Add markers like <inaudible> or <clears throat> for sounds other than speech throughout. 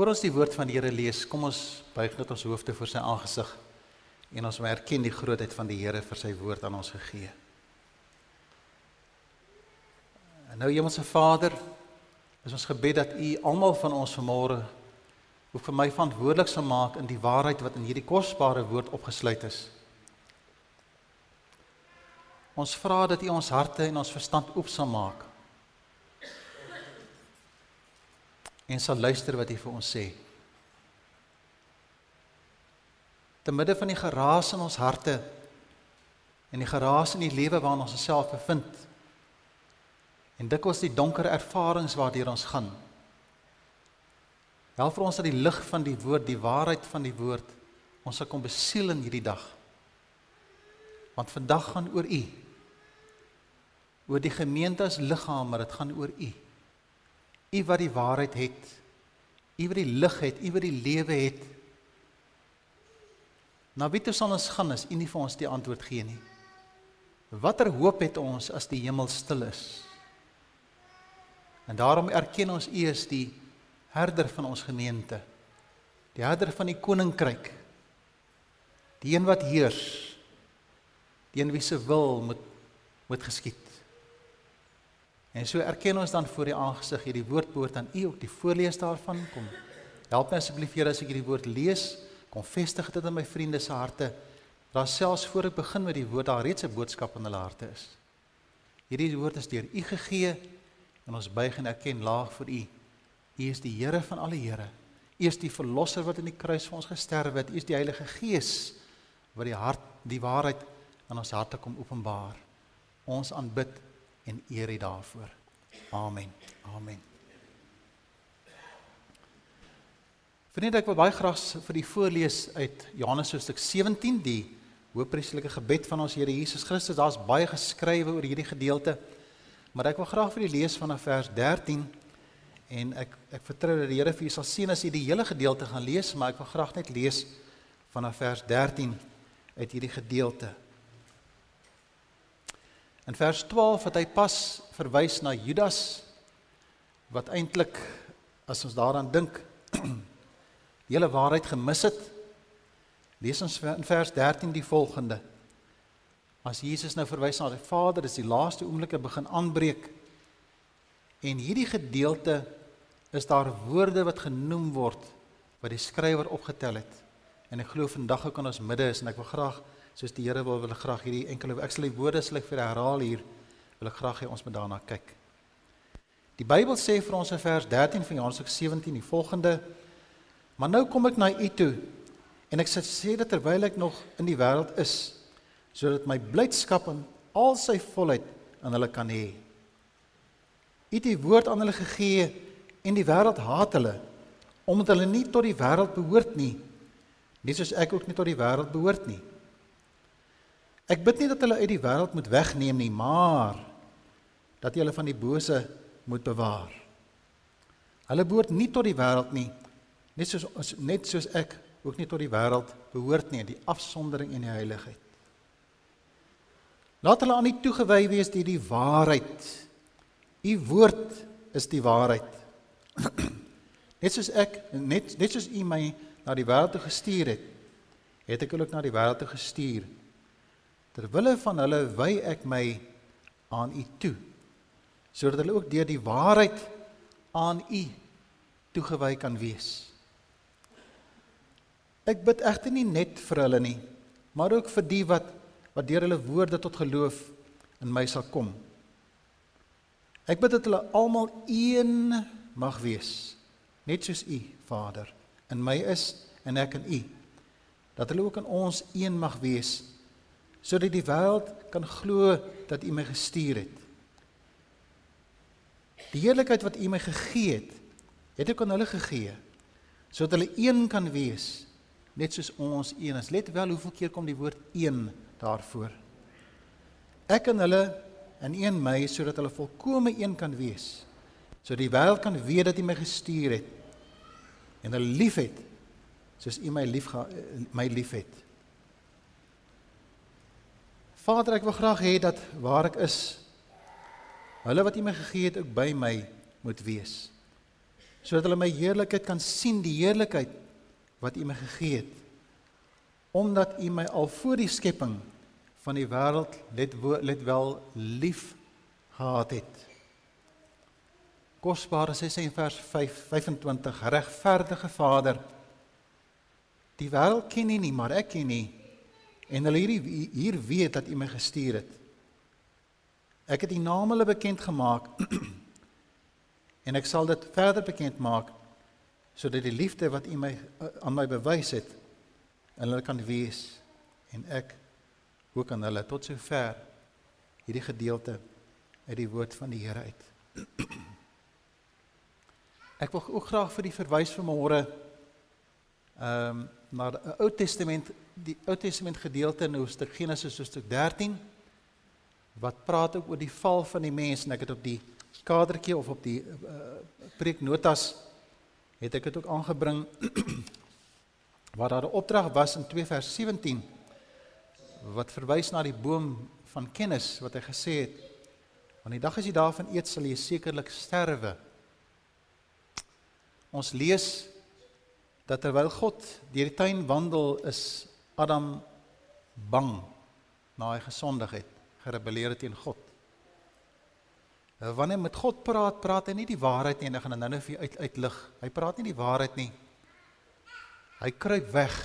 Voor ons die woord van die Here lees, kom ons buig net ons hoofde voor sy aangesig en ons erken die grootheid van die Here vir sy woord aan ons gegee. En nou Hemelse Vader, is ons gebed dat U almal van ons vanmôre ook vir my verantwoordelik sal maak in die waarheid wat in hierdie kosbare woord opgesluit is. Ons vra dat U ons harte en ons verstand oop sal maak en sal luister wat hy vir ons sê. Te midde van die geraas in ons harte en die geraas in die lewe waarin ons osself bevind en dikwels die donker ervarings waardeur ons gaan. Help vir ons dat die lig van die woord, die waarheid van die woord ons sal kom besiel in hierdie dag. Want vandag gaan oor U. Oor die gemeente as liggaam, maar dit gaan oor U. U wat die waarheid het. U wat die lig het, U wat die lewe het. Na wie toe sal ons gaan as U nie vir ons die antwoord gee nie? Watter hoop het ons as die hemel stil is? En daarom erken ons U as die herder van ons gemeente. Die herder van die koninkryk. Die een wat heers. Die een wie se wil moet moet geskied. En so erken ons dan voor die aangesig hierdie woord behoort aan U ook die voorlees daarvan kom. Help my asseblief Here as ek hierdie woord lees, kom vestig dit in my vriende se harte. Daar selfs voor ek begin met die woord daar reeds 'n boodskap in hulle harte is. Hierdie woord is deur U gegee en ons buig en erken laag vir U. U is die Here van alle Here. U is die verlosser wat in die kruis vir ons gesterf het. U is die Heilige Gees wat die hart, die waarheid aan ons harte kom openbaar. Ons aanbid en eer U daarvoor. Amen. Amen. Vriende, ek wil baie graag vir die voorlees uit Johannes hoofstuk 17, die hoëpriesterlike gebed van ons Here Jesus Christus. Daar's baie geskrywe oor hierdie gedeelte. Maar ek wil graag vir u lees vanaf vers 13 en ek ek vertrou dat die Here vir u sal sien as u die hele gedeelte gaan lees, maar ek wil graag net lees vanaf vers 13 uit hierdie gedeelte. In vers 12 het hy pas verwys na Judas wat eintlik as ons daaraan dink <clears throat> die hele waarheid gemis het. Lees ons in vers 13 die volgende. As Jesus nou verwys na die Vader, dis die laaste oomblikke begin aanbreek. En hierdie gedeelte is daar woorde wat genoem word wat die skrywer opgetel het. En ek glo vandag ook in ons midde is en ek wil graag soos die Here wil wil graag hierdie enkele ek sal die woorde ek vir herhaal hier wil ek graag hê ons moet daarna kyk. Die Bybel sê vir ons in vers 13 van Johannes 17 die volgende: Maar nou kom ek na u toe en ek sê dit terwyl ek nog in die wêreld is sodat my blydskap in al sy volheid aan hulle kan hê. U het die woord aan hulle gegee en die wêreld haat hulle omdat hulle nie tot die wêreld behoort nie. Nie soos ek ook nie tot die wêreld behoort nie. Ek bid nie dat hulle uit die wêreld moet wegneem nie, maar dat jy hulle van die bose moet bewaar. Hulle behoort nie tot die wêreld nie, net soos net soos ek ook nie tot die wêreld behoort nie, die afsondering en die heiligheid. Laat hulle aan U toegewy wees deur die waarheid. U woord is die waarheid. <clears throat> net soos ek net net soos U my na die wêreld toe gestuur het, het ek hulle ook na die wêreld toe gestuur. Terwille van hulle wy ek my aan u toe sodat hulle ook deur die waarheid aan u toegewy kan wees. Ek bid egter nie net vir hulle nie, maar ook vir die wat wat deur hulle woorde tot geloof in my sal kom. Ek bid dat hulle almal een mag wees, net soos u, Vader, in my is en ek in u. Dat hulle ook in ons een mag wees sodat die wêreld kan glo dat U my gestuur het. Die heerlikheid wat U my gegee het, het ek aan hulle gegee sodat hulle een kan wees net soos ons een is. Let wel hoeveel keer kom die woord een daarvoor. Ek en hulle in een my sodat hulle volkome een kan wees. Sodat die wêreld kan weet dat U my gestuur het en hulle liefhet soos U my lief my liefhet. Vader, ek wil graag hê dat waar ek is, hulle wat U my gegee het ook by my moet wees. sodat hulle my heerlikheid kan sien, die heerlikheid wat U my gegee het. Omdat U my al voor die skepping van die wêreld let let wel lief gehad het. Kosbare sê sy in vers 5 25 regverdige Vader Die wêreld ken U nie, maar ek ken U. En hulle hier hier weet dat U my gestuur het. Ek het U naam hulle bekend gemaak. <clears throat> en ek sal dit verder bekend maak sodat die liefde wat U my eh, aan my bewys het en hulle kan wees en ek ook aan hulle tot sover hierdie gedeelte uit die woord van die Here uit. <clears throat> Ek wil ook graag vir die verwys van môre ehm um, na die Ou Testament, die Ou Testament gedeelte in hoofstuk Genesis hoofstuk 13 wat praat ook oor die val van die mens. En ek het op die kadertjie of op die uh, preeknotas het ek dit ook aangebring <clears throat> waar daar 'n opdrag was in 2 vers 17 wat verwys na die boom van kennis wat hy gesê het want die dag as jy daarvan eet sal jy sekerlik sterwe. Ons lees dat terwyl God deur die tuin wandel is Adam bang na hy gesondig het gerebelleer teen God. Wanneer hy met God praat praat hy nie die waarheid nie en ek gaan nou nou vir uit uitlig. Hy praat nie die waarheid nie. Hy kruip weg.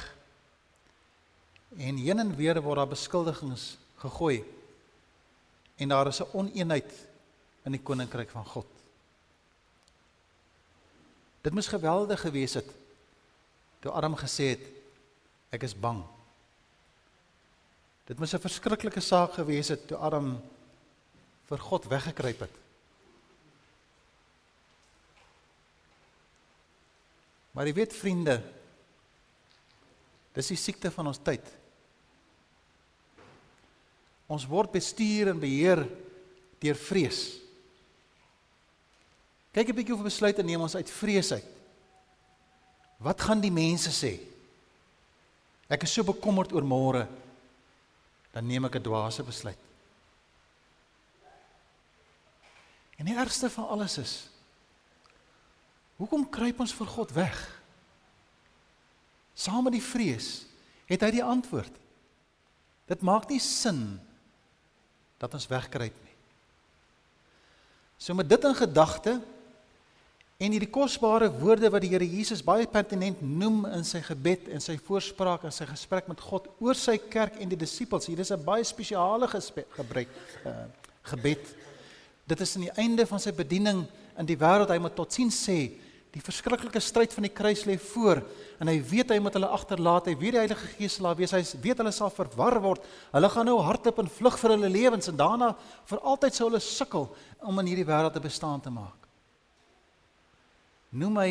En heen en weer word daar beskuldigings gegooi. En daar is 'n oneenheid in die koninkryk van God. Dit moes geweldig gewees het toe Adam gesê het ek is bang. Dit moes 'n verskriklike saak gewees het toe Adam vir God weggekruip het. Maar jy weet vriende, dis die siekte van ons tyd. Ons word bestuur en beheer deur vrees. Kyk 'n bietjie of besluite neem ons uit vrees uit. Wat gaan die mense sê? Ek is so bekommerd oor môre. Dan neem ek 'n dwaase besluit. En die ergste van alles is Hoekom kruip ons vir God weg? Saam met die vrees het hy die antwoord. Dit maak nie sin dat ons wegkruip nie. So met dit in gedagte en hierdie kosbare woorde wat die Here Jesus baie pertinent noem in sy gebed en sy voorspraak en sy gesprek met God oor sy kerk en die disippels. Hier is 'n baie spesiale gebruik uh, gebed. Dit is aan die einde van sy bediening in die wêreld hy moet totsiens sê Die verskriklike stryd van die kruis lê voor en hy weet hy moet hulle agterlaat. Hy weet die Heilige Gees sal daar wees. Hy weet hulle sal verwar word. Hulle gaan nou hardop en vlug vir hulle lewens en daarna vir altyd sou hulle sukkel om in hierdie wêreld te bestaan te maak. Noem my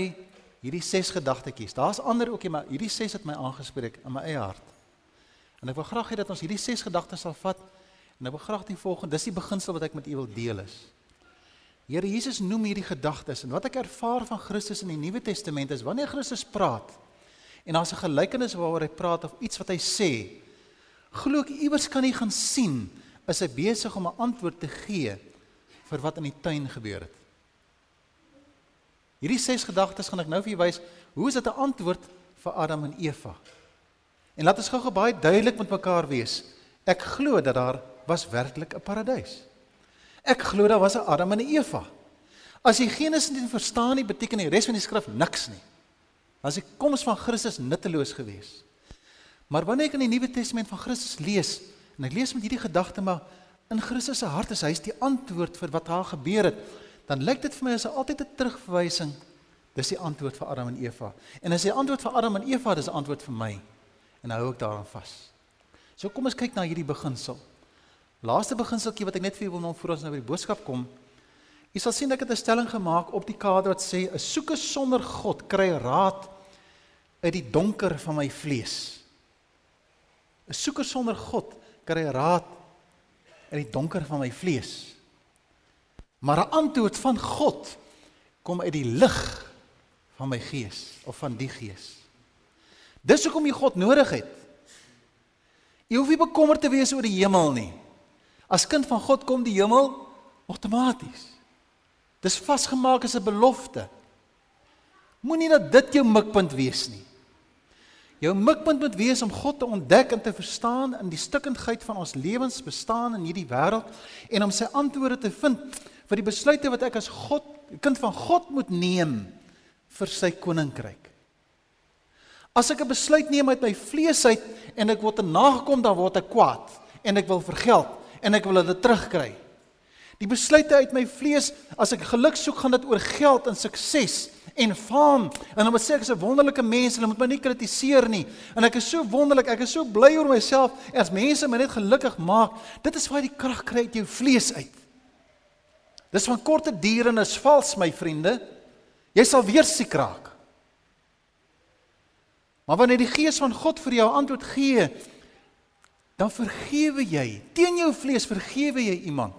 hierdie ses gedagtetjies. Daar's ander ook, maar hierdie ses het my aangespreek in my eie hart. En ek wil graag hê dat ons hierdie ses gedagtes sal vat en ek wil graag die volgende, dis die beginsel wat ek met u wil deel is. Here Jesus noem hierdie gedagtes en wat ek ervaar van Christus in die Nuwe Testament is wanneer Christus praat en daar's 'n gelykenis waaroor hy praat of iets wat hy sê, glo ek iewers kan hy gaan sien is hy besig om 'n antwoord te gee vir wat in die tuin gebeur het. Hierdie ses gedagtes gaan ek nou vir julle wys, hoe is dit 'n antwoord vir Adam en Eva? En laat ons gou-gou baie duidelik met mekaar wees. Ek glo dat daar was werklik 'n paradys. Ek glo daar was 'n Adam en 'n Eva. As jy Genesis nie verstaan nie, beteken die res van die skrif niks nie. Is die koms van Christus nutteloos geweest. Maar wanneer ek in die Nuwe Testament van Christus lees en ek lees met hierdie gedagte maar in Christus se hart is hy die antwoord vir wat daar gebeur het, dan lyk dit vir my as 'n altyd 'n terugverwysing. Dis die antwoord vir Adam en Eva. En as die antwoord vir Adam en Eva, dis 'n antwoord vir my. En hou ek daaraan vas. So kom ons kyk na hierdie beginsel. Laaste beginseltjie wat ek net vir julle wil noem voor ons nou by die boodskap kom. Jy sal sien ek het 'n stelling gemaak op die kader wat sê 'n soeke sonder God kry raad uit die donker van my vlees. 'n Soeker sonder God kry raad uit die donker van my vlees. Maar 'n antwoord van God kom uit die lig van my gees of van die gees. Dis hoekom jy God nodig het. Jy hoef nie bekommerd te wees oor die hemel nie. As kind van God kom die hemel outomaties. Dis vasgemaak as 'n belofte. Moenie dat dit jou mikpunt wees nie. Jou mikpunt moet wees om God te ontdek en te verstaan in die stikkindheid van ons lewens bestaan in hierdie wêreld en om sy antwoorde te vind vir die besluite wat ek as God, kind van God moet neem vir sy koninkryk. As ek 'n besluit neem uit my vlees uit en ek word nagekom dan word ek kwaad en ek wil vergeld en ek wil dit terugkry. Die besluite uit my vlees as ek geluk soek gaan dit oor geld en sukses en faam. En dan moet sê ek is 'n wonderlike mens en hulle moet my nie kritiseer nie. En ek is so wonderlik, ek is so bly oor myself as mense my net gelukkig maak. Dit is waar die krag kry uit jou vlees uit. Dis van korte duur en is vals my vriende. Jy sal weer siek raak. Maar wanneer die gees van God vir jou antwoord gee, dan vergewe jy. Teen jou vlees vergewe jy iemand.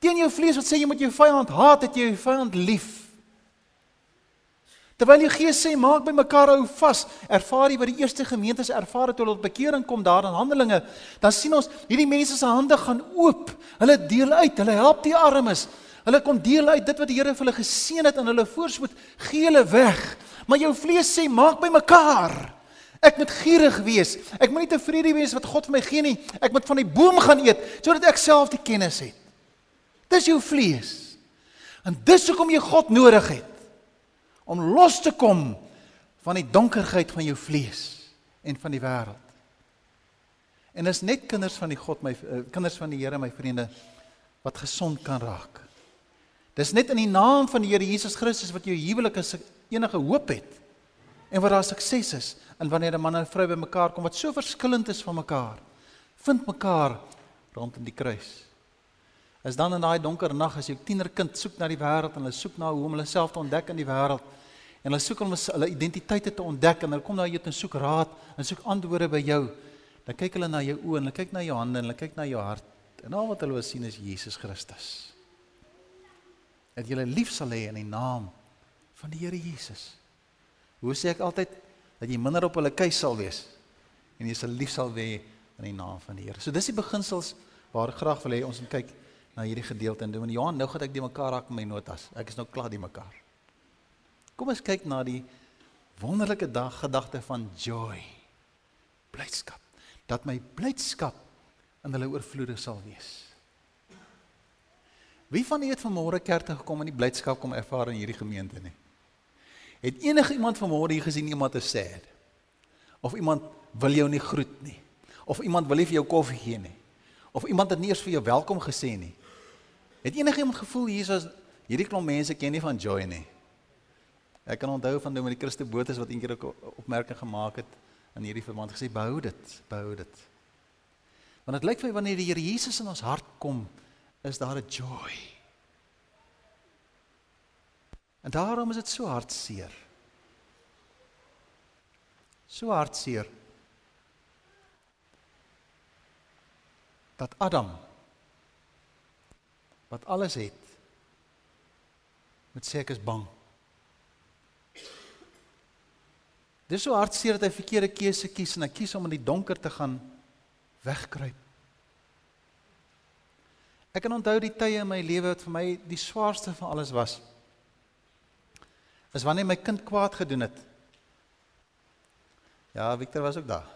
Teen jou vlees wat sê jy moet jou vyand haat, het jy jou vyand lief. Terwyl die Gees sê maak by mekaar hou vas, ervaar jy wat die eerste gemeentes ervaar het toe hulle tot bekering kom daar in Handelinge, dan sien ons hierdie mense se hande gaan oop. Hulle deel uit, hulle help die armes. Hulle kom deel uit dit wat die Here vir hulle geseën het en hulle voorspoed gee hulle weg. Maar jou vlees sê maak by mekaar. Ek moet gierig wees. Ek moet nie tevrede wees wat God vir my gee nie. Ek moet van die boom gaan eet sodat ek self die kennis het. Dis jou vlees. En dis hoekom jy God nodig het om los te kom van die donkerheid van jou vlees en van die wêreld. En is net kinders van die God my uh, kinders van die Here my vriende wat gesond kan raak. Dis net in die naam van die Here Jesus Christus wat jou huwelik enige hoop het en waar daar sukses is en wanneer 'n man en 'n vrou bymekaar kom wat so verskillend is van mekaar vind mekaar rondom die kruis. Is dan in daai donker nag as jou tienerkind soek na die wêreld en hulle soek na hoe om hulle self te ontdek in die wêreld En hulle soek om hulle identiteite te ontdek en hulle kom na jou en soek raad en soek antwoorde by jou. Dan kyk hulle na jou oë en hulle kyk na jou hande en hulle kyk na jou hart en al wat hulle wil sien is Jesus Christus. Dat jy hulle lief sal hê in die naam van die Here Jesus. Hoe sê ek altyd dat jy minder op hulle keus sal wees en jy sal lief sal hê in die naam van die Here. So dis die beginsels waar graag wil hê ons moet kyk na hierdie gedeelte en doen. Johan, nou gaan ek die mekaar raak met my notas. Ek is nou klaar die mekaar. Kom ons kyk na die wonderlike dag gedagte van joy. Blydskap. Dat my blydskap in hulle oorvloedig sal wees. Wie van julle het vanmôre kerk toe gekom en die blydskap kom ervaar in hierdie gemeente nie? Het enige iemand vanmôre hier gesien iemand is sad? Of iemand wil jou nie groet nie? Of iemand wil nie vir jou koffie gee nie? Of iemand het nie eers vir jou welkom gesê nie? Het enige iemand gevoel is hierdie klomp mense ken nie van joy nie? Ek kan onthou van Dominee Christo Botes wat eendag 'n opmerking gemaak het in hierdie verband gesê behou dit, behou dit. Want dit lyk vir my wanneer die Here Jesus in ons hart kom, is daar 'n joy. En daarom is dit so hartseer. So hartseer. Dat Adam wat alles het, moet sê ek is bang. Dis so hartseer dat hy verkeerde keuse kies en hy kies om in die donker te gaan wegkruip. Ek kan onthou die tye in my lewe wat vir my die swaarste van alles was. Is wanneer my kind kwaad gedoen het. Ja, Victor was ook daar.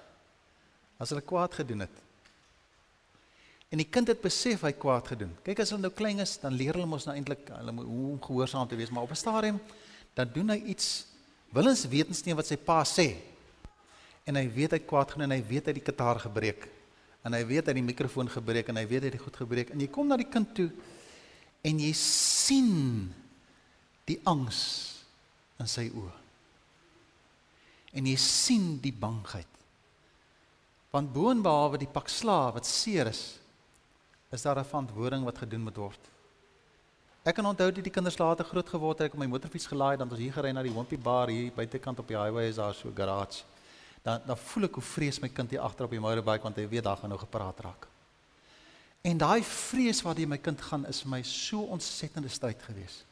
As hulle kwaad gedoen het. En die kind het besef hy kwaad gedoen. Kyk as hulle nou klein is, dan leer hulle mos nou eintlik hulle moet hoe om gehoorsaam te wees, maar op 'n stadium dan doen hy iets Willens wetens nie wat sy pa sê. En hy weet hy kwaad genoeg en hy weet hy die kitaar gebreek. En hy weet hy die mikrofoon gebreek en hy weet hy het goed gebreek. En jy kom na die kind toe en jy sien die angs in sy oë. En jy sien die bangheid. Want boonbehalwe die pak slaaf wat seer is, is daar 'n verantwoording wat gedoen moet word. Ek kan onthou toe die kinders later groot geword het, ek op my motorfiets gelaai dan ons hier gery na die Wimpy Bar hier buitekant op die highway is daar so 'n garage. Dan dan voel ek hoe vrees my kind hier agter op die motorbike want hy weet daar gaan nou gepraat raak. En daai vrees hier my kind gaan is vir my so ontsettende stryd gewees.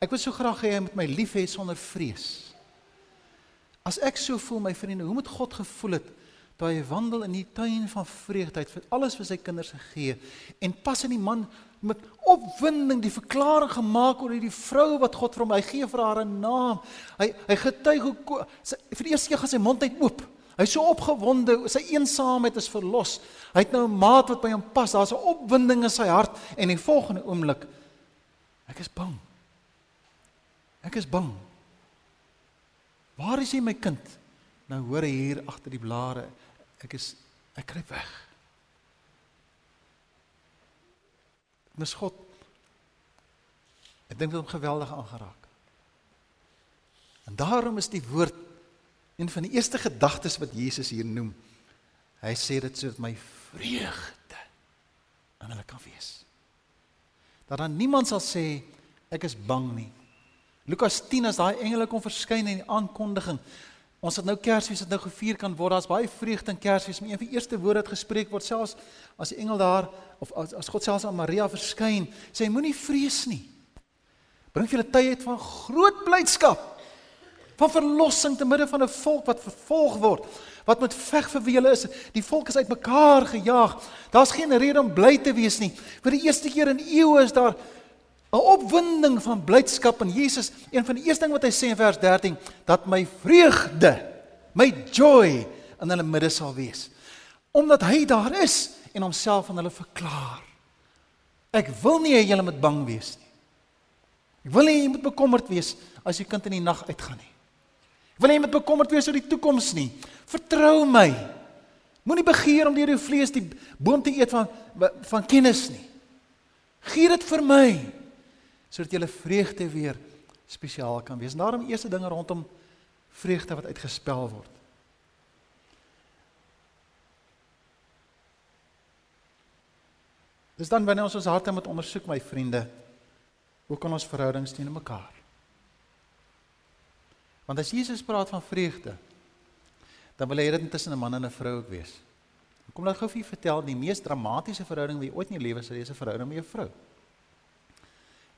Ek wil so graag hê hy moet my lief hê sonder vrees. As ek so voel my vriende, hoe moet God gevoel het toe hy wandel in die tuin van vreugde, hy het alles vir sy kinders gegee en pas in die man met opwinding die verklaring gemaak oor hierdie vrou wat God vir hom hy gee vir haar 'n naam. Hy hy getuig hoe sy, vir die eerste keer gaan sy mond uit oop. Hy's so opgewonde, sy eensaamheid is verlos. Hy het nou 'n maat wat by hom pas. Daar's 'n opwinding in sy hart en die volgende oomblik ek is bang. Ek is bang. Waar is jy my kind? Nou hoor hy hier agter die blare. Ek is ek kruip weg. Mis God. Ek dink dit hom geweldig aangeraak. En daarom is die woord een van die eerste gedagtes wat Jesus hier noem. Hy sê dit sodat my vreugde aan hulle kan wees. Dat dan niemand sal sê ek is bang nie. Lukas 10 as daai engele kom verskyn in die aankondiging. Ons het nou Kersfees het nou gevier kan word. Daar's baie vreugde in Kersfees. Maar een van die eerste woorde wat gespreek word selfs as die engel daar of as, as God selfs aan Maria verskyn, sê hy moenie vrees nie. Bring vir julle tyd van groot blydskap. Van verlossing te midde van 'n volk wat vervolg word, wat met veg vir wie hulle is. Die volk is uitmekaar gejaag. Daar's geen rede om bly te wees nie. Vir die eerste keer in eeue is daar 'n opwinding van blydskap in Jesus. Een van die eerste ding wat hy sê in vers 13, dat my vreugde, my joy in hulle midde sal wees. Omdat hy daar is en homself aan hulle verklaar. Ek wil nie hê julle moet bang wees nie. Ek wil nie jy moet bekommerd wees as jou kind in die nag uitgaan nie. Ek wil nie jy moet bekommerd wees oor die toekoms nie. Vertrou my. Moenie begeer om deur jou vlees die boom te eet van van kennis nie. Gee dit vir my sodat jy vreugde weer spesiaal kan wees. Daarom eerste dinge rondom vreugde wat uitgespel word. Dis dan wanneer ons ons harte moet ondersoek my vriende, hoe kan ons verhoudings teenoor mekaar? Want as Jesus praat van vreugde, dan wil hy dit tussen 'n man en 'n vrou ook wees. Kom nou gou vir vertel die mees dramatiese verhouding wat jy ooit in jou lewe sal hê, is 'n verhouding met jou vrou.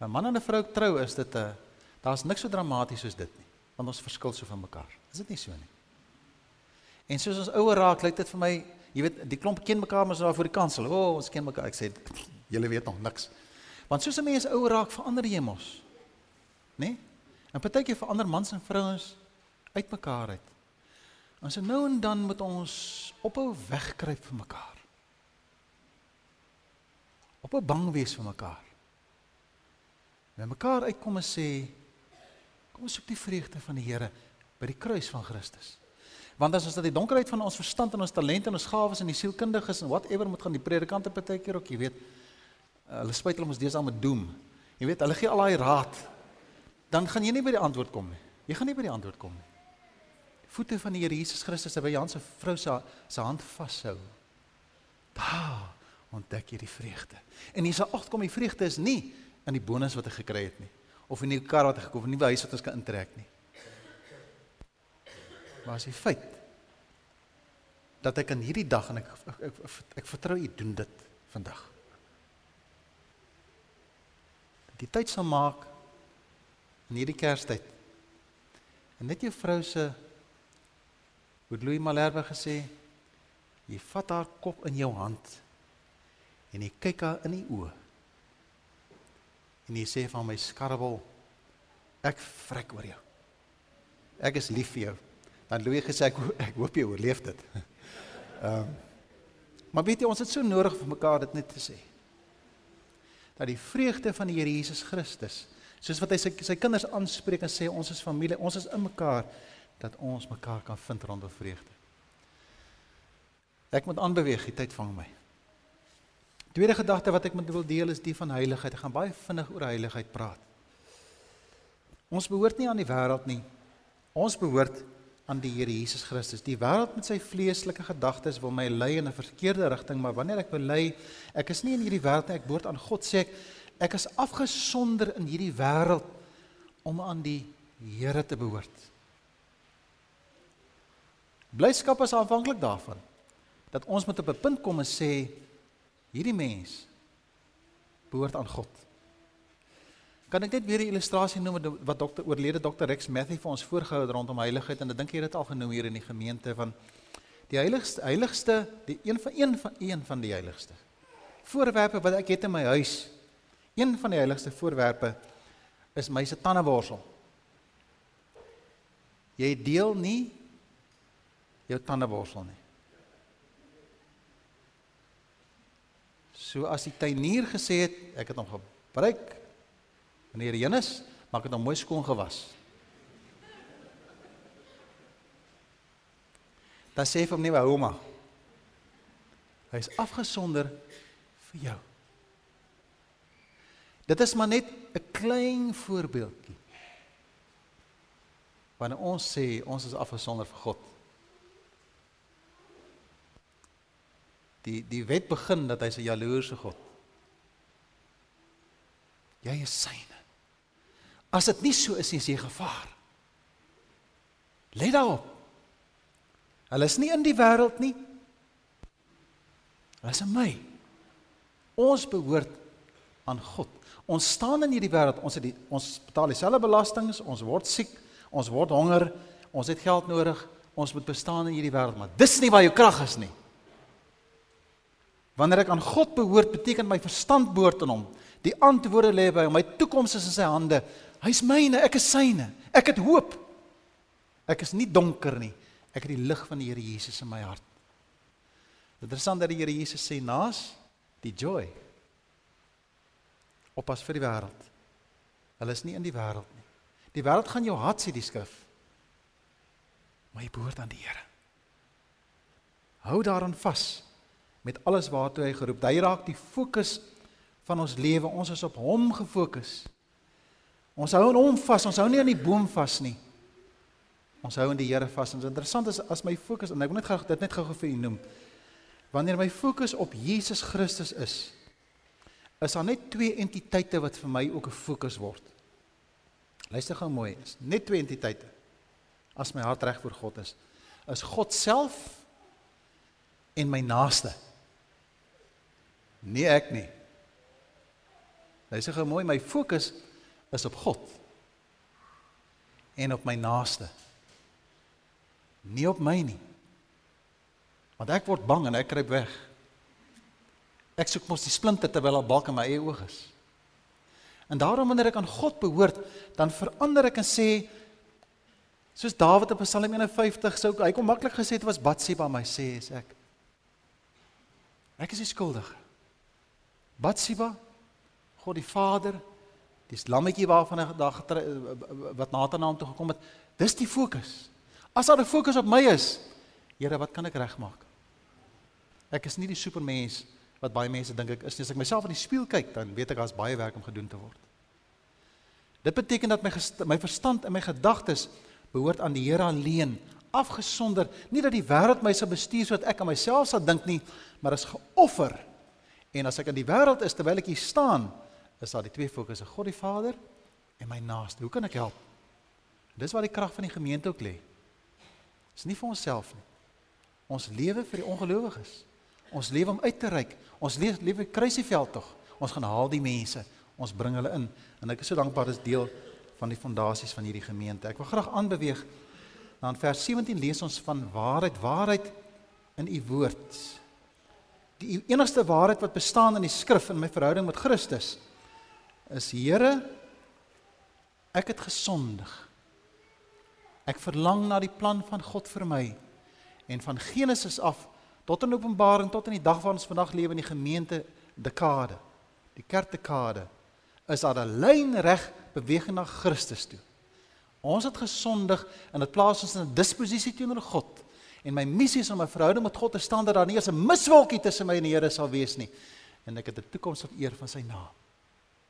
'n Man en 'n vrou trou is dit 'n daar's niks so dramaties soos dit nie, want ons verskil so van mekaar. Is dit nie so nie? En soos ons ouer raak, lyk dit vir my, jy weet, die klomp ken mekaar maar so daar voor die kansel. O, oh, ons ken mekaar. Ek sê julle weet nog niks. Want soos 'n mens ouer raak, verander jy mos. Né? Nee? En partykeer verander mans en vrouens uitmekaar uit. Ons so nou en dan moet ons ophou wegkruip vir mekaar. Ophou bang wees vir mekaar. Met mekaar uitkom en sê kom ons soek die vreugde van die Here by die kruis van Christus. Want as ons dat die donkerheid van ons verstand en ons talente en ons gawes en die sielkundiges en whatever moet gaan die predikante partykeer ook, jy weet, hulle spyt hulle ons deesdae met doem. Jy weet, hulle gee al daai raad dan gaan jy nie by die antwoord kom nie. Jy gaan nie by die antwoord kom nie. Voete van die Here Jesus Christus het by Jan se vrou se se hand vashou. Daar ontdek jy die vreugde. En jy sal agterkom die vreugde is nie in die bonus wat hy gekry het nie of in die kar wat hy gekoop het, nie by huis wat ons kan intrek nie. Maar as die feit dat ek in hierdie dag en ek ek, ek, ek, ek vertrou u doen dit vandag. Die tyd sal maak in hierdie Kerstyd. En net jou vrou se het Louis Malherbe gesê, jy vat haar kop in jou hand en jy kyk haar in die oë. En jy sê van my skarrewel, ek vrek oor jou. Ek is lief vir jou. Dan Louis gesê ek, ek hoop jy oorleef dit. <laughs> Ehm um, Maar weet jy ons het so nodig vir mekaar dit net te sê. Dat die vreugde van die Here Jesus Christus Soos wat hy sy sy kinders aanspreek en sê ons is familie, ons is in mekaar dat ons mekaar kan vind rondom vreugde. Ek moet aanbeweeg, die tyd vang my. Tweede gedagte wat ek met wil deel is die van heiligheid. Ek gaan baie vinnig oor heiligheid praat. Ons behoort nie aan die wêreld nie. Ons behoort aan die Here Jesus Christus. Die wêreld met sy vleeslike gedagtes wil my lei in 'n verkeerde rigting, maar wanneer ek bely ek is nie in hierdie wêreld nie, ek behoort aan God sê ek ek is afgesonder in hierdie wêreld om aan die Here te behoort. Blyskap is afhanklik daarvan dat ons moet op 'n punt kom en sê hierdie mens behoort aan God. Kan ek net weer 'n illustrasie noem wat dokter oorlede dokter Rex Matthew vir ons voorgehou het rondom heiligheid en ek dink jy het dit al genoem hier in die gemeente van die heiligste heiligste die een van een van een van die heiligste voorwerpe wat ek het in my huis Een van die heiligste voorwerpe is my se tandeborsel. Jy deel nie jou tandeborsel nie. So as die tuinier gesê het, ek het hom gebruik hy heen is, maak dit hom mooi skoon gewas. Dan sê hy vir my hou maar. Hy is afgesonder vir jou. Dit is maar net 'n klein voorbeeldjie. Wanneer ons sê ons is afgesonder vir God. Die die wet begin dat hy 'n jaloerse God. Jy is syne. As dit nie so is nie, is jy gevaar. Let daarop. Hulle is nie in die wêreld nie. Hulle is in my. Ons behoort aan God. Ons staan in hierdie wêreld, ons het die ons betaal dieselfde belastings, ons word siek, ons word honger, ons het geld nodig, ons moet bestaan in hierdie wêreld, maar dis nie waar jou krag is nie. Wanneer ek aan God behoort, beteken my verstand behoort aan hom. Die antwoorde lê by hom. My toekoms is in sy hande. Hy's myne, ek is syne. Ek het hoop. Ek is nie donker nie. Ek het die lig van die Here Jesus in my hart. Interessant dat die Here Jesus sê naas die joy oppas vir die wêreld. Hulle is nie in die wêreld nie. Die wêreld gaan jou haat sê die skrif. Maar jy behoort aan die Here. Hou daaraan vas met alles waartoe hy geroep. Hy raak die fokus van ons lewe. Ons is op hom gefokus. Ons hou aan hom vas. Ons hou nie aan die boom vas nie. Ons hou aan die Here vas. En dit interessant is as my fokus en ek wil net gou dit net gou vir u noem. Wanneer my fokus op Jesus Christus is, is daar net twee entiteite wat vir my ook 'n fokus word. Luister gou mooi, is net twee entiteite. As my hart reg voor God is, is God self en my naaste. Nie ek nie. Luister gou mooi, my fokus is op God en op my naaste. Nie op my nie. Want ek word bang en ek kruip weg. Ek soek mos die splinte terwyl 'n balk in my eie oog is. En daarom wanneer ek aan God behoort, dan verander ek en sê soos Dawid op Psalm 51 sou hy kom maklik gesê het was Batsheba my sê is ek. Ek is skuldig. Batsheba, God die Vader, dis lammetjie waarvan hy dag wat Nathan na hom toe gekom het, dis die fokus. As daar 'n fokus op my is, Here, wat kan ek regmaak? Ek is nie die supermens nie wat baie mense dink ek is. As ek myself in die spieël kyk, dan weet ek daar's baie werk om gedoen te word. Dit beteken dat my my verstand en my gedagtes behoort aan die Here alleen, afgesonder, nie dat die wêreld my sal bestuur sodat ek aan myself sal dink nie, maar is geoffer. En as ek in die wêreld is terwyl ek hier staan, is daar die twee fokusse, God die Vader en my naaste. Hoe kan ek help? Dis waar die krag van die gemeente ook lê. Dis nie vir onsself nie. Ons lewe vir die ongelowiges. Ons lewe om uit te reik. Ons lewe lewe kruisieveld tog. Ons gaan haal die mense. Ons bring hulle in. En ek is so dankbaar dis deel van die fondasies van hierdie gemeente. Ek wil graag aanbeweeg na in vers 17 lees ons van waarheid, waarheid in u woord. Die enigste waarheid wat bestaan in die skrif in my verhouding met Christus is Here ek het gesondig. Ek verlang na die plan van God vir my en van Genesis af tot in Openbaring tot in die dag van ons vandag lewe in die gemeente dekade, die kerkdekade, is daar 'n lyn reg beweging na Christus toe. Ons het gesondig en dit plaas ons in 'n disposisie teenoor God. En my missie is om 'n verhouding met God te staan dat daar nie eens 'n miswolkie tussen my en die Here sal wees nie. En ek het 'n toekoms tot eer van sy naam.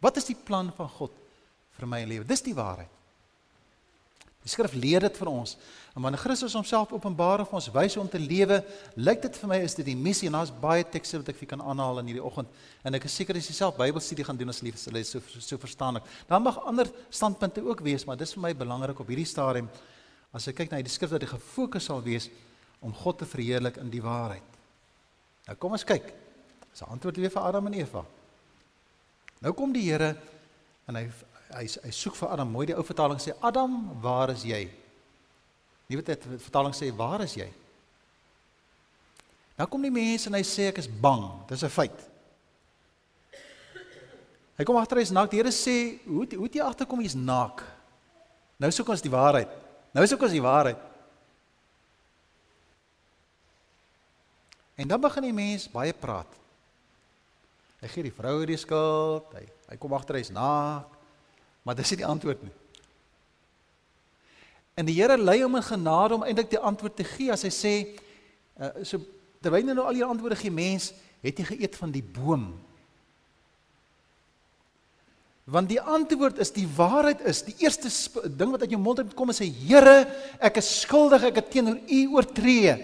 Wat is die plan van God vir my lewe? Dis die waarheid. Die skrif leer dit vir ons. En wanneer Christus homself openbaar en ons wys hoe om te lewe, lyk dit vir my is dit die missie en daar's baie tekste wat ek vir kan aanhaal in hierdie oggend. En ek is seker as jy self Bybelstudie gaan doen as lief, sal jy so so verstaan ek. Daar mag ander standpunte ook wees, maar dis vir my belangrik op hierdie stadium as ek kyk na die skrif dat die gefokus sal wees om God te verheerlik in die waarheid. Nou kom ons kyk. Dis 'n antwoord weer vir Adam en Eva. Nou kom die Here en hy hy hy soek vir Adam. Mooi die ou vertaling sê Adam, waar is jy? Nuwe vertaling sê waar is jy? Nou kom die mense en hy sê ek is bang. Dis 'n feit. Hy kom agter hy's naak. Die Here sê, "Hoe hoe het jy agterkom jy's naak?" Nou soek ons die waarheid. Nou soek ons die waarheid. En dan begin die mens baie praat. Hy gee die vrou die skuld. Hy hy kom agter hy's naak. Maar dis nie die antwoord nie. En die Here lei hom in genade om eintlik die antwoord te gee as hy sê uh, so terwyl hy nou al die antwoorde gee mens, het jy geëet van die boom Want die antwoord is die waarheid is die eerste ding wat uit jou mond uit kom is sê Here ek is skuldig ek het teenoor U oortree.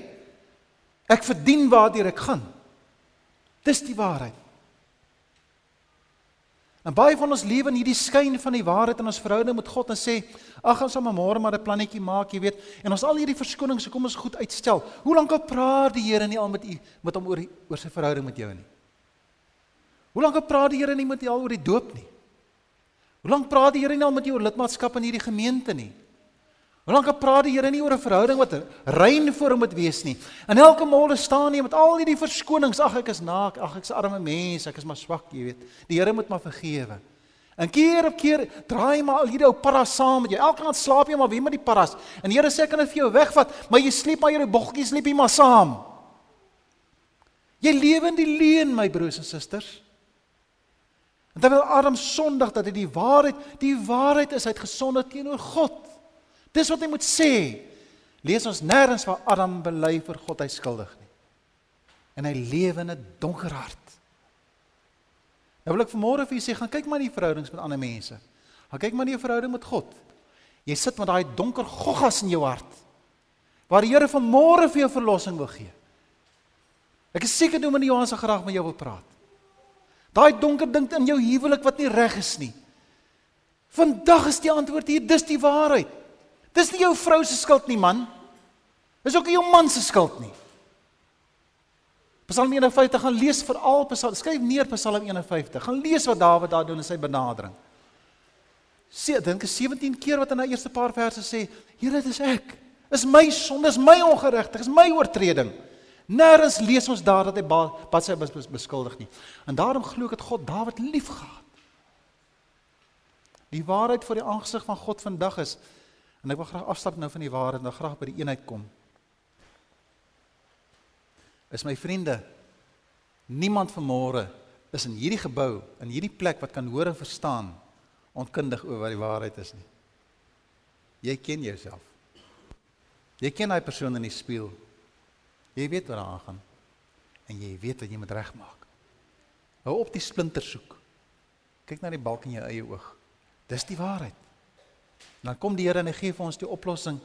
Ek verdien waartoe ek gaan. Dis die waarheid. En baie van ons lewe in hierdie skyn van die waarheid in ons verhouding met God en sê ag ons sal môre maar 'n plannetjie maak, jy weet. En ons al hierdie verskonings, kom ons goed uitstel. Hoe lank al praat die Here nie al met u met hom oor oor sy verhouding met jou nie? Hoe lank al praat die Here nie met jou al oor die doop nie? Hoe lank praat die Here nie al met jou oor lidmaatskap in hierdie gemeente nie? Hoe lank praat die Here nie oor 'n verhouding wat rein voor hom moet wees nie? En elke môre staan hy met al hierdie verskonings, ag ek is naak, ag ek's 'n arme mens, ek is maar swak, jy weet. Die Here moet maar vergewe. En keer op keer draai maar al hierdie ou paras saam met jou. Elke aand slaap jy maar weer met die paras. En die Here sê ek kan dit vir jou wegvat, maar jy sleep maar hierdie boggetjies sleep jy maar saam. Jy lewe in die leuen, my broers en susters. En terwyl Adam sondig dat hy die waarheid, die waarheid is hy het gesondig teenoor God. Dis wat hy moet sê. Lees ons nêrens waar Adam bely vir God hy skuldig nie. En hy lewe in 'n donker hart. Nou wil ek vanmôre vir julle sê, gaan kyk maar in die verhoudings met ander mense. Gaan kyk maar in jou verhouding met God. Jy sit met daai donker goggas in jou hart. Waar die Here vanmôre vir jou verlossing wil gee. Ek is seker Dominee Johan se graag met jou wil praat. Daai donker ding in jou huwelik wat nie reg is nie. Vandag is die antwoord hier, dis die waarheid. Dis nie jou vrou se skuld nie, man. Dis ook nie jou man se skuld nie. Psalm 51 gaan lees veral Psalm skryf neer Psalm 51. Gaan lees wat Dawid daar doen in sy benadering. Sê dink 17 keer wat in hy eerste paar verse sê, Here, dit is ek. Is my sonde, is my ongeregtigheid, is my oortreding. Nêrens lees ons daar dat hy Batse beskuldig nie. En daarom glo ek dat God Dawid liefgehad. Die waarheid voor die aangesig van God vandag is en ek wil graag afstap nou van die waarheid en dan graag by die eenheid kom. Is my vriende, niemand vanmôre is in hierdie gebou, in hierdie plek wat kan hoor en verstaan onkundig oor wat die waarheid is nie. Jy ken jouself. Jy ken daai persoon in die spieël. Jy weet wat daar aangaan. En jy weet wat jy moet regmaak. Hou op die splinter soek. Kyk na die balk in jou eie oog. Dis die waarheid. En dan kom die Here en hy gee vir ons die oplossing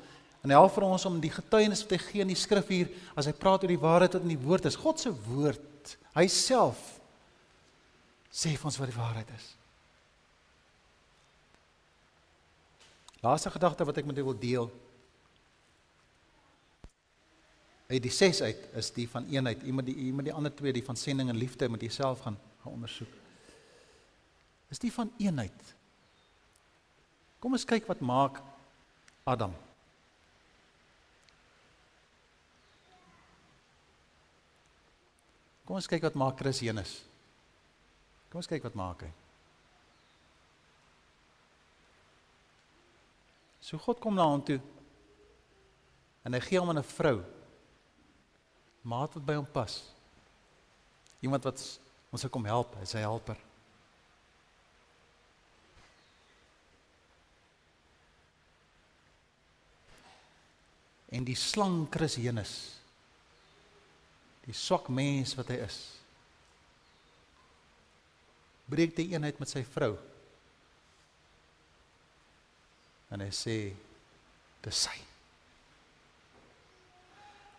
en help vir ons om die getuienis wat hy gee in die skrif hier as hy praat oor die waarheid wat in die woord is. God se woord, hy self sê vir ons wat die waarheid is. Laaste gedagte wat ek met julle wil deel uit die 6 uit is die van eenheid. Iemand die iemand die ander twee die van sending en liefde moet jouself gaan gaan ondersoek. Is die van eenheid. Kom ons kyk wat maak Adam. Kom ons kyk wat maak Chris Jenus. Kom ons kyk wat maak hy. So God kom na hom toe en hy gee hom 'n vrou maat wat by hom pas. Iemand wat ons sou kom help, hy sy helper. En die slang Chris Jenus. Die swak mens wat hy is. Breek die eenheid met sy vrou. En hy sê dis sy.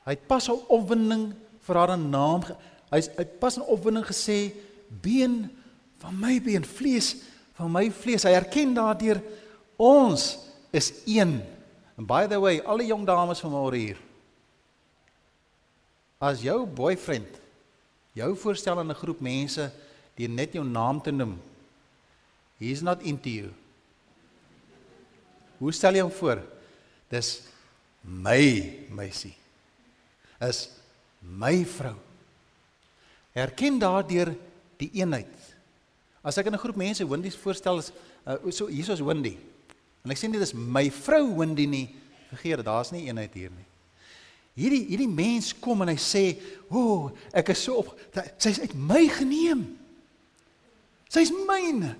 Hy het pas 'n opwinding vir haar naam. Hy hy het pas 'n opwinding gesê been van my been, vlees van my vlees. Hy erken daardeur ons is een. And by the way, al die jong dames van môre hier. As jou boyfriend jou voorstel aan 'n groep mense deur net jou naam te noem. He's not into you. Hoe stel jy hom voor? Dis my meisie is my vrou. Erken daardeur die eenheid. As ek in 'n groep mense Wendy voorstel is uh, so hier is Wendy. En ek sê nie dis my vrou Wendy nie. Vergeet dit, daar's nie eenheid hier nie. Hierdie hierdie mens kom en hy sê, "O, oh, ek is so op sy's uit my geneem. Sy's myne."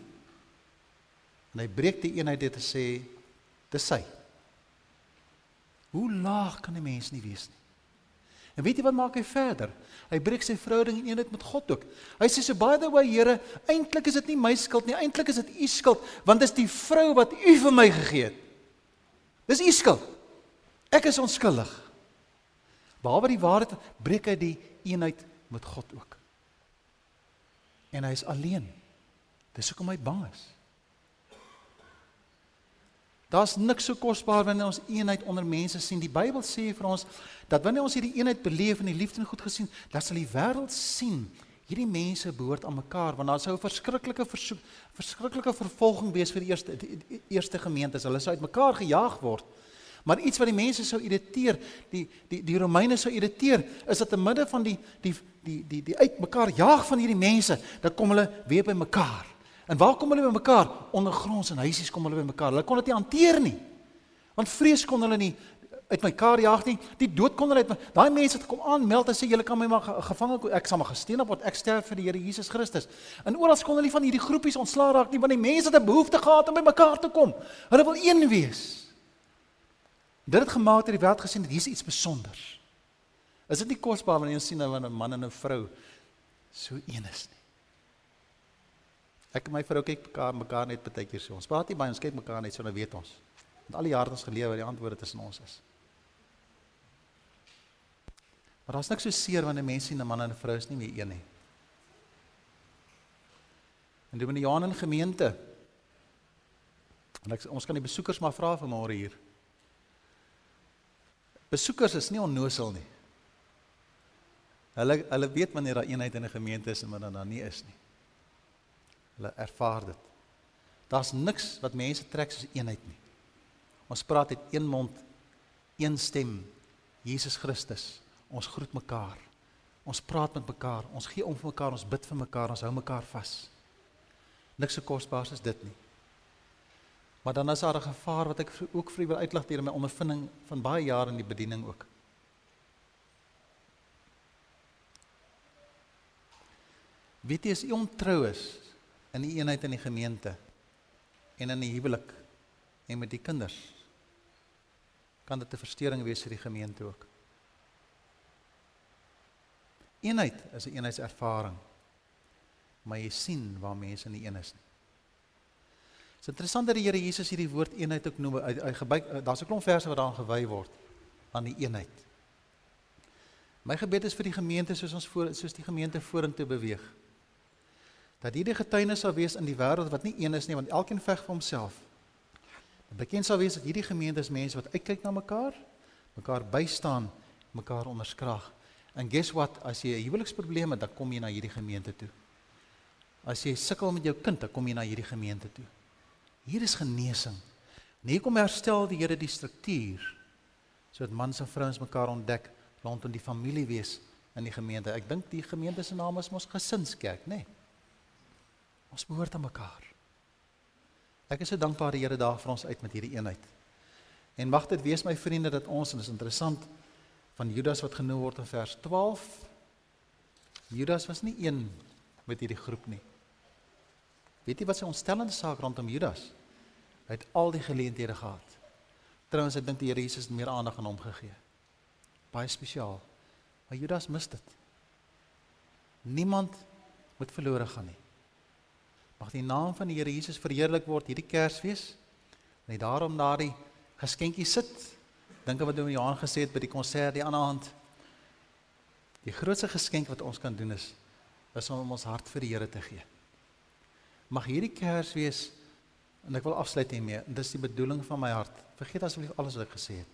En hy breek die eenheid dit te sê, "Dis sy." Hoe laag kan 'n mens nie wees nie? En weet jy wat maak hy verder? Hy breek sy verhouding in eenheid met God ook. Hy sê so by the way Here, eintlik is dit nie my skuld nie, eintlik is dit u skuld, want dis die vrou wat u vir my gegee het. Dis u skuld. Ek is onskuldig. Behalwe die waarheid breek hy die eenheid met God ook. En hy is alleen. Dis hoekom hy bang is. Daar's niks so kosbaar wanneer ons eenheid onder mense sien. Die Bybel sê vir ons dat wanneer ons hierdie eenheid beleef en die liefde en goed gesien, dan sal die wêreld sien hierdie mense behoort aan mekaar want daar sou 'n verskriklike versoek, verskriklike vervolging wees vir die eerste die, die eerste gemeentes. Hulle sou uitmekaar gejaag word. Maar iets wat die mense sou irriteer, die die die Romeine sou irriteer, is dat in midde van die die die die die uitmekaar jaag van hierdie mense, dan kom hulle weer by mekaar. En waar kom hulle by mekaar? Ondergronds in huisies kom hulle by mekaar. Hulle kon dit nie hanteer nie. Want vrees kon hulle nie uit mekaar jaag nie. Die dood kon hulle uit daai mense het kom aanmeld en sê julle kan my maar gevange ek sal maar gesteen word. Ek sterf vir die Here Jesus Christus. En oral kon hulle van hierdie groepies ontslaa raak nie want die mense het 'n behoefte gehad om by mekaar te kom. Hulle wil een wees. Dit het gemaak dat die wêreld gesien het hier's iets spesiaals. Is dit nie kosbaar wanneer jy sien 'n man en 'n vrou so een is nie? Ek en my vrou kyk mekaar mekaar net baie keer so. Ons praat nie baie, ons kyk mekaar net so nou weet ons. Want al die jare ons gelewe, die antwoorde tussen ons is. Maar daar's niks so seer wanneer mense sien 'n man en 'n vrou is nie meer een nie. En doen in die Johan gemeente. En ek, ons kan die besoekers maar vra vanmôre hier. Besoekers is nie onnosel nie. Hulle hulle weet wanneer daar eenheid in 'n gemeente is en wanneer daar nie is nie. Hulle ervaar dit. Daar's niks wat mense trek soos eenheid nie. Ons praat uit een mond, een stem. Jesus Christus. Ons groet mekaar. Ons praat met mekaar. Ons gee om vir mekaar, ons bid vir mekaar, ons hou mekaar vas. Niks so kosbaar as dit nie. Maar dan is daar 'n gevaar wat ek ook vir u wil uitlig deur my ondervinding van baie jare in die bediening ook. Weet jy as u ontrou is, in die eenheid in die gemeente en in die huwelik en met die kinders kan dit 'n verstoring wees vir die gemeente ook. Eenheid is 'n een eenheidservaring. Maar jy sien waar mense in die een is. Dit is interessant dat die Here Jesus hierdie woord eenheid ook noem. Hy, hy gebruik daar's 'n klomp verse wat daaraan gewy word aan die eenheid. My gebed is vir die gemeente soos ons voor soos die gemeente vorentoe beweeg dat hierdie getuienis sal wees in die wêreld wat nie een is nie want elkeen veg vir homself. Bekend sal wees dat hierdie gemeente is mense wat uitkyk na mekaar, mekaar bystaan, mekaar onderskraag. And guess what, as jy 'n huweliksprobleem het, dan kom jy na hierdie gemeente toe. As jy sukkel met jou kind, dan kom jy na hierdie gemeente toe. Hier is genesing. En hier kom herstel die Here die struktuur sodat mans en vrouens mekaar ontdek rondom die familie wees in die gemeente. Ek dink die gemeente se naam is mos gesinskerk, nê? Nee. Ons behoort aan mekaar. Ek is so dankbaar die Here daag vir ons uit met hierdie eenheid. En mag dit wees my vriende dat ons en dit is interessant van Judas wat genoem word in vers 12. Judas was nie een met hierdie groep nie. Weet jy wat sy ontstellende saak rondom Judas? Hy het al die geleenthede gehad. Trouwens ek dink die Here Jesus het meer aandag aan hom gegee. Baie spesiaal. Maar Judas mis dit. Niemand moet verlore gaan nie. Mag die naam van die Here Jesus verheerlik word hierdie Kersfees. Net daarom daardie geskenkie sit. Dink aan wat oom Johan gesê het by die konsert die ander aand. Die grootste geskenk wat ons kan doen is is om ons hart vir die Here te gee. Mag hierdie Kersfees en ek wil afsluit hiermee. Dis die bedoeling van my hart. Vergeet asseblief alles wat ek gesê het.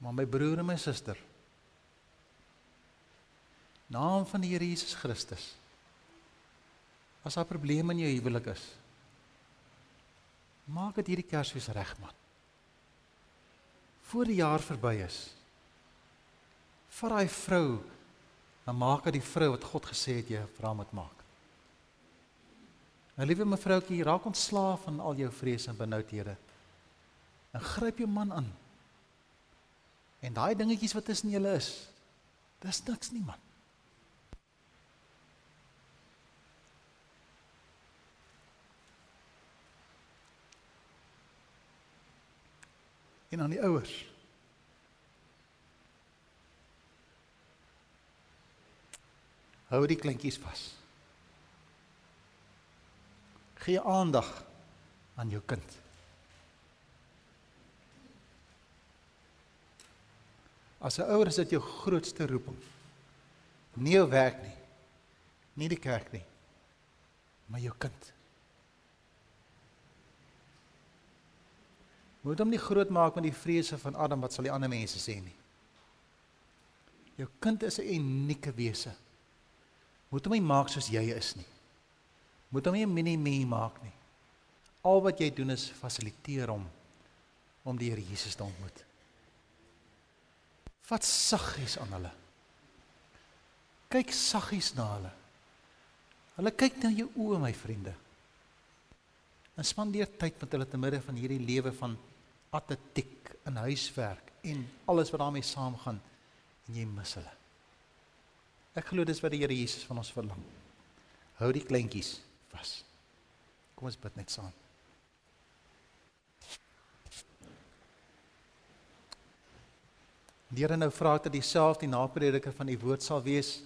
Maar my broer en my suster naam van die Here Jesus Christus. As daar probleme in jou huwelik is, maak dit hierdie Kersfees reg man. Voor die jaar verby is. Vat daai vrou dan maak hy die vrou wat God gesê het jy vir haar moet maak. Nou liewe mevroukie, raak ontslaaf van al jou vrese en benoudhede. En gryp jou man aan. En daai dingetjies wat tussen julle is, dis niks nie man. En aan die ouers. Hou die kleintjies vas. Gee aandag aan jou kind. As 'n ouer is dit jou grootste roeping. Nie jou werk nie. Nie die kerk nie. Maar jou kind. Moet hom nie grootmaak met die vrese van Adam wat sal die ander mense sê nie. Jou kind is 'n unieke wese. Moet hom nie maak soos jy is nie. Moet hom nie 'n mini-me maak nie. Al wat jy doen is fasiliteer hom om die Here Jesus te ontmoet. Wat saggies aan hulle. Kyk saggies na hulle. Hulle kyk na jou oë, my vriende. En spandeer tyd met hulle te midde van hierdie lewe van atletiek en huiswerk en alles wat daarmee saamgaan en jy mis hulle. Ek glo dis wat die Here Jesus van ons verlang. Hou die kleintjies vas. Kom ons bid net saam. Die Here nou vra dat dieselfde die naprediker van u woord sal wees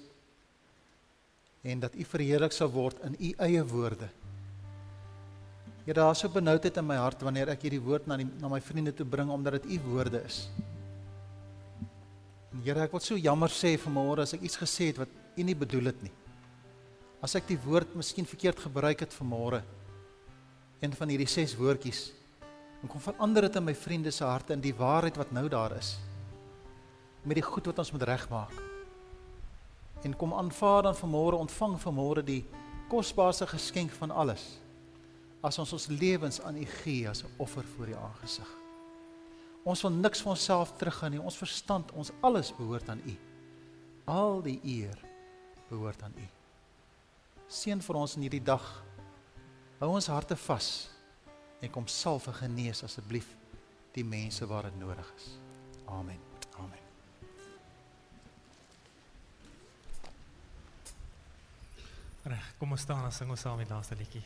en dat u verheerlik sal word in u eie woorde. Here, daar is so benoudheid in my hart wanneer ek hierdie woord na die, na my vriende toe bring omdat dit u woorde is. En Here, ek wil so jammer sê vanmôre as ek iets gesê het wat u nie bedoel het nie. As ek die woord miskien verkeerd gebruik het vanmôre. Een van hierdie ses woordjies. En kom verander dit in my vriende se harte in die waarheid wat nou daar is. Met die goed wat ons moet regmaak. En kom aanvaar dan vanmôre ontvang vanmôre die kosbaarste geskenk van alles. As ons ons lewens aan U gee as 'n offer voor U aangesig. Ons wil niks van onsself teruggaan nie. Ons verstand, ons alles behoort aan U. Al die eer behoort aan U seën vir ons in hierdie dag. Hou ons harte vas en kom salf en genees asseblief die mense waar dit nodig is. Amen. Amen. Reg, kom ons staan en sing ons saam die laaste liedjie.